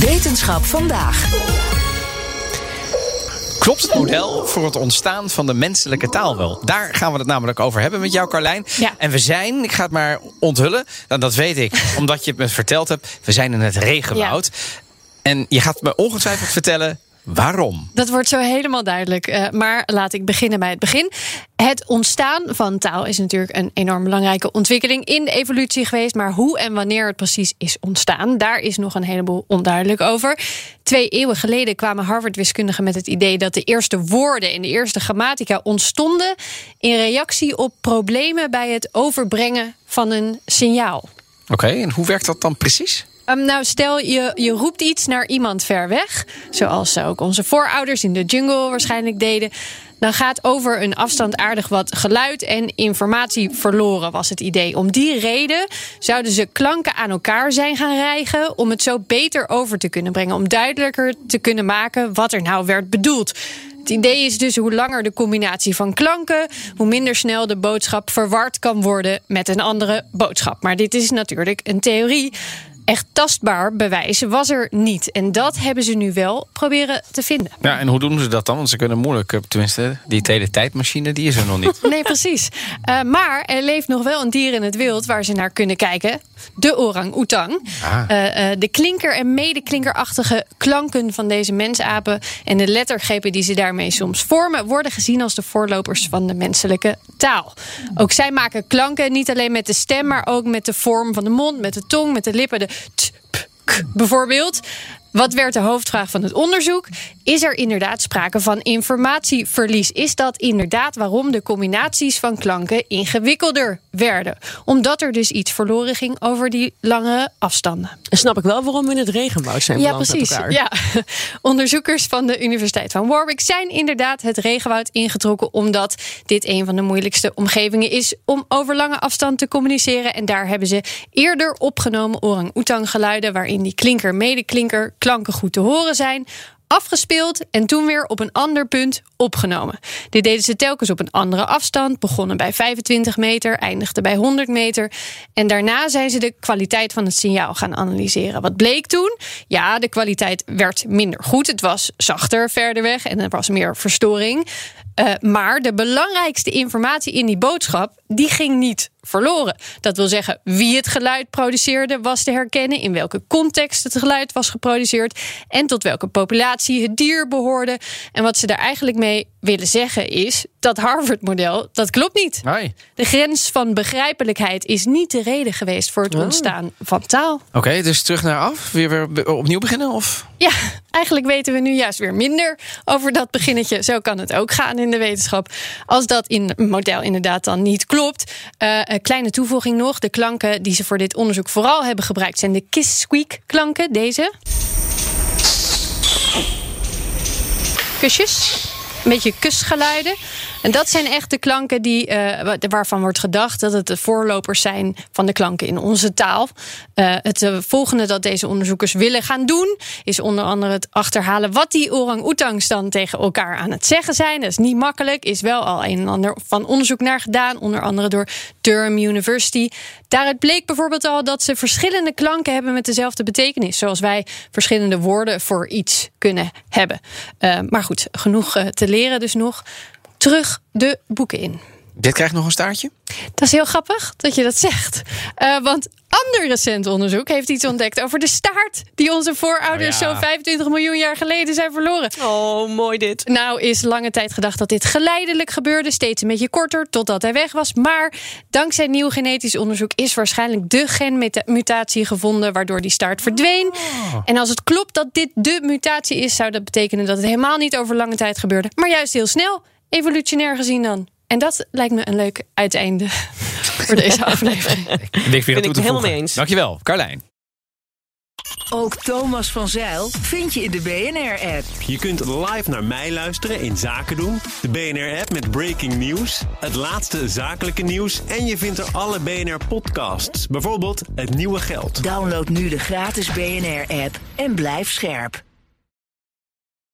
Wetenschap vandaag. Klopt het model voor het ontstaan van de menselijke taal wel? Daar gaan we het namelijk over hebben met jou, Carlijn. Ja. En we zijn, ik ga het maar onthullen, nou, dat weet ik, omdat je het me verteld hebt. We zijn in het regenwoud. En je gaat me ongetwijfeld vertellen waarom. Dat wordt zo helemaal duidelijk. Eh, maar laat ik beginnen bij het begin. Het ontstaan van taal is natuurlijk een enorm belangrijke ontwikkeling in de evolutie geweest. Maar hoe en wanneer het precies is ontstaan, daar is nog een heleboel onduidelijk over. Twee eeuwen geleden kwamen Harvard-wiskundigen met het idee dat de eerste woorden in de eerste grammatica ontstonden in reactie op problemen bij het overbrengen van een signaal. Oké, en hoe werkt dat dan precies? Um, nou, stel je, je roept iets naar iemand ver weg, zoals ook onze voorouders in de jungle waarschijnlijk deden. Dan gaat over een afstand aardig wat geluid en informatie verloren, was het idee. Om die reden zouden ze klanken aan elkaar zijn gaan rijgen. om het zo beter over te kunnen brengen. Om duidelijker te kunnen maken wat er nou werd bedoeld. Het idee is dus hoe langer de combinatie van klanken, hoe minder snel de boodschap verward kan worden met een andere boodschap. Maar dit is natuurlijk een theorie. Echt tastbaar bewijs was er niet. En dat hebben ze nu wel proberen te vinden. Ja, en hoe doen ze dat dan? Want ze kunnen moeilijk, eh, tenminste, die teletijdmachine, die is er nog niet. Nee, precies. Uh, maar er leeft nog wel een dier in het wild waar ze naar kunnen kijken. De orang-oetang. Ah. Uh, uh, de klinker- en medeklinkerachtige klanken van deze mensapen... en de lettergrepen die ze daarmee soms vormen... worden gezien als de voorlopers van de menselijke taal. Ook zij maken klanken, niet alleen met de stem... maar ook met de vorm van de mond, met de tong, met de lippen... de t, bijvoorbeeld. Wat werd de hoofdvraag van het onderzoek? Is er inderdaad sprake van informatieverlies? Is dat inderdaad waarom de combinaties van klanken ingewikkelder werden? Omdat er dus iets verloren ging over die lange afstanden. En snap ik wel waarom we in het regenwoud zijn Ja, precies. Ja. Onderzoekers van de Universiteit van Warwick zijn inderdaad het regenwoud ingetrokken omdat dit een van de moeilijkste omgevingen is om over lange afstand te communiceren. En daar hebben ze eerder opgenomen orang-oetang geluiden waarin die klinker, medeklinker, klanken goed te horen zijn afgespeeld en toen weer op een ander punt opgenomen. Dit deden ze telkens op een andere afstand, begonnen bij 25 meter, eindigden bij 100 meter. En daarna zijn ze de kwaliteit van het signaal gaan analyseren. Wat bleek toen? Ja, de kwaliteit werd minder goed. Het was zachter verder weg en er was meer verstoring. Uh, maar de belangrijkste informatie in die boodschap, die ging niet verloren. Dat wil zeggen, wie het geluid produceerde was te herkennen, in welke context het geluid was geproduceerd en tot welke populatie het dier behoorde. En wat ze daar eigenlijk mee willen zeggen is dat Harvard-model, dat klopt niet. Nee. De grens van begrijpelijkheid is niet de reden geweest voor het Oh. ontstaan van taal. Oké, dus terug naar af. Weer, weer opnieuw beginnen? Of? Ja, eigenlijk weten we nu juist weer minder over dat beginnetje. Zo kan het ook gaan in de wetenschap. Als dat in het model inderdaad dan niet klopt. Uh, een kleine toevoeging nog. De klanken die ze voor dit onderzoek vooral hebben gebruikt... zijn de kiss-squeak klanken, deze. Kusjes. Een beetje kusgeluiden. En dat zijn echt de klanken die, uh, waarvan wordt gedacht dat het de voorlopers zijn van de klanken in onze taal. Uh, het uh, volgende dat deze onderzoekers willen gaan doen, is onder andere het achterhalen wat die orang-oetangs dan tegen elkaar aan het zeggen zijn. Dat is niet makkelijk, is wel al een en ander van onderzoek naar gedaan, onder andere door Durham University. Daaruit bleek bijvoorbeeld al dat ze verschillende klanken hebben met dezelfde betekenis, zoals wij verschillende woorden voor iets kunnen hebben. maar goed, genoeg te leren dus nog terug de boeken in. Dit krijgt nog een staartje? Dat is heel grappig dat je dat zegt. Uh, want ander recent onderzoek heeft iets ontdekt over de staart die onze voorouders Oh ja. zo'n 25 miljoen jaar geleden zijn verloren. Oh, mooi dit. Nou is lange tijd gedacht dat dit geleidelijk gebeurde, steeds een beetje korter totdat hij weg was. Maar dankzij nieuw genetisch onderzoek is waarschijnlijk de genmutatie gevonden waardoor die staart verdween. Oh. En als het klopt dat dit de mutatie is, zou dat betekenen dat het helemaal niet over lange tijd gebeurde, maar juist heel snel, evolutionair gezien dan. En dat lijkt me een leuk uiteinde voor deze aflevering. Ik Ben het helemaal mee eens. Dankjewel, Carlijn. Ook Thomas van Zeil vind je in de BNR-app. Je kunt live naar mij luisteren in Zaken doen. De BNR-app met breaking news. Het laatste zakelijke nieuws. En je vindt er alle BNR-podcasts. Bijvoorbeeld Het Nieuwe Geld. Download nu de gratis BNR-app en blijf scherp.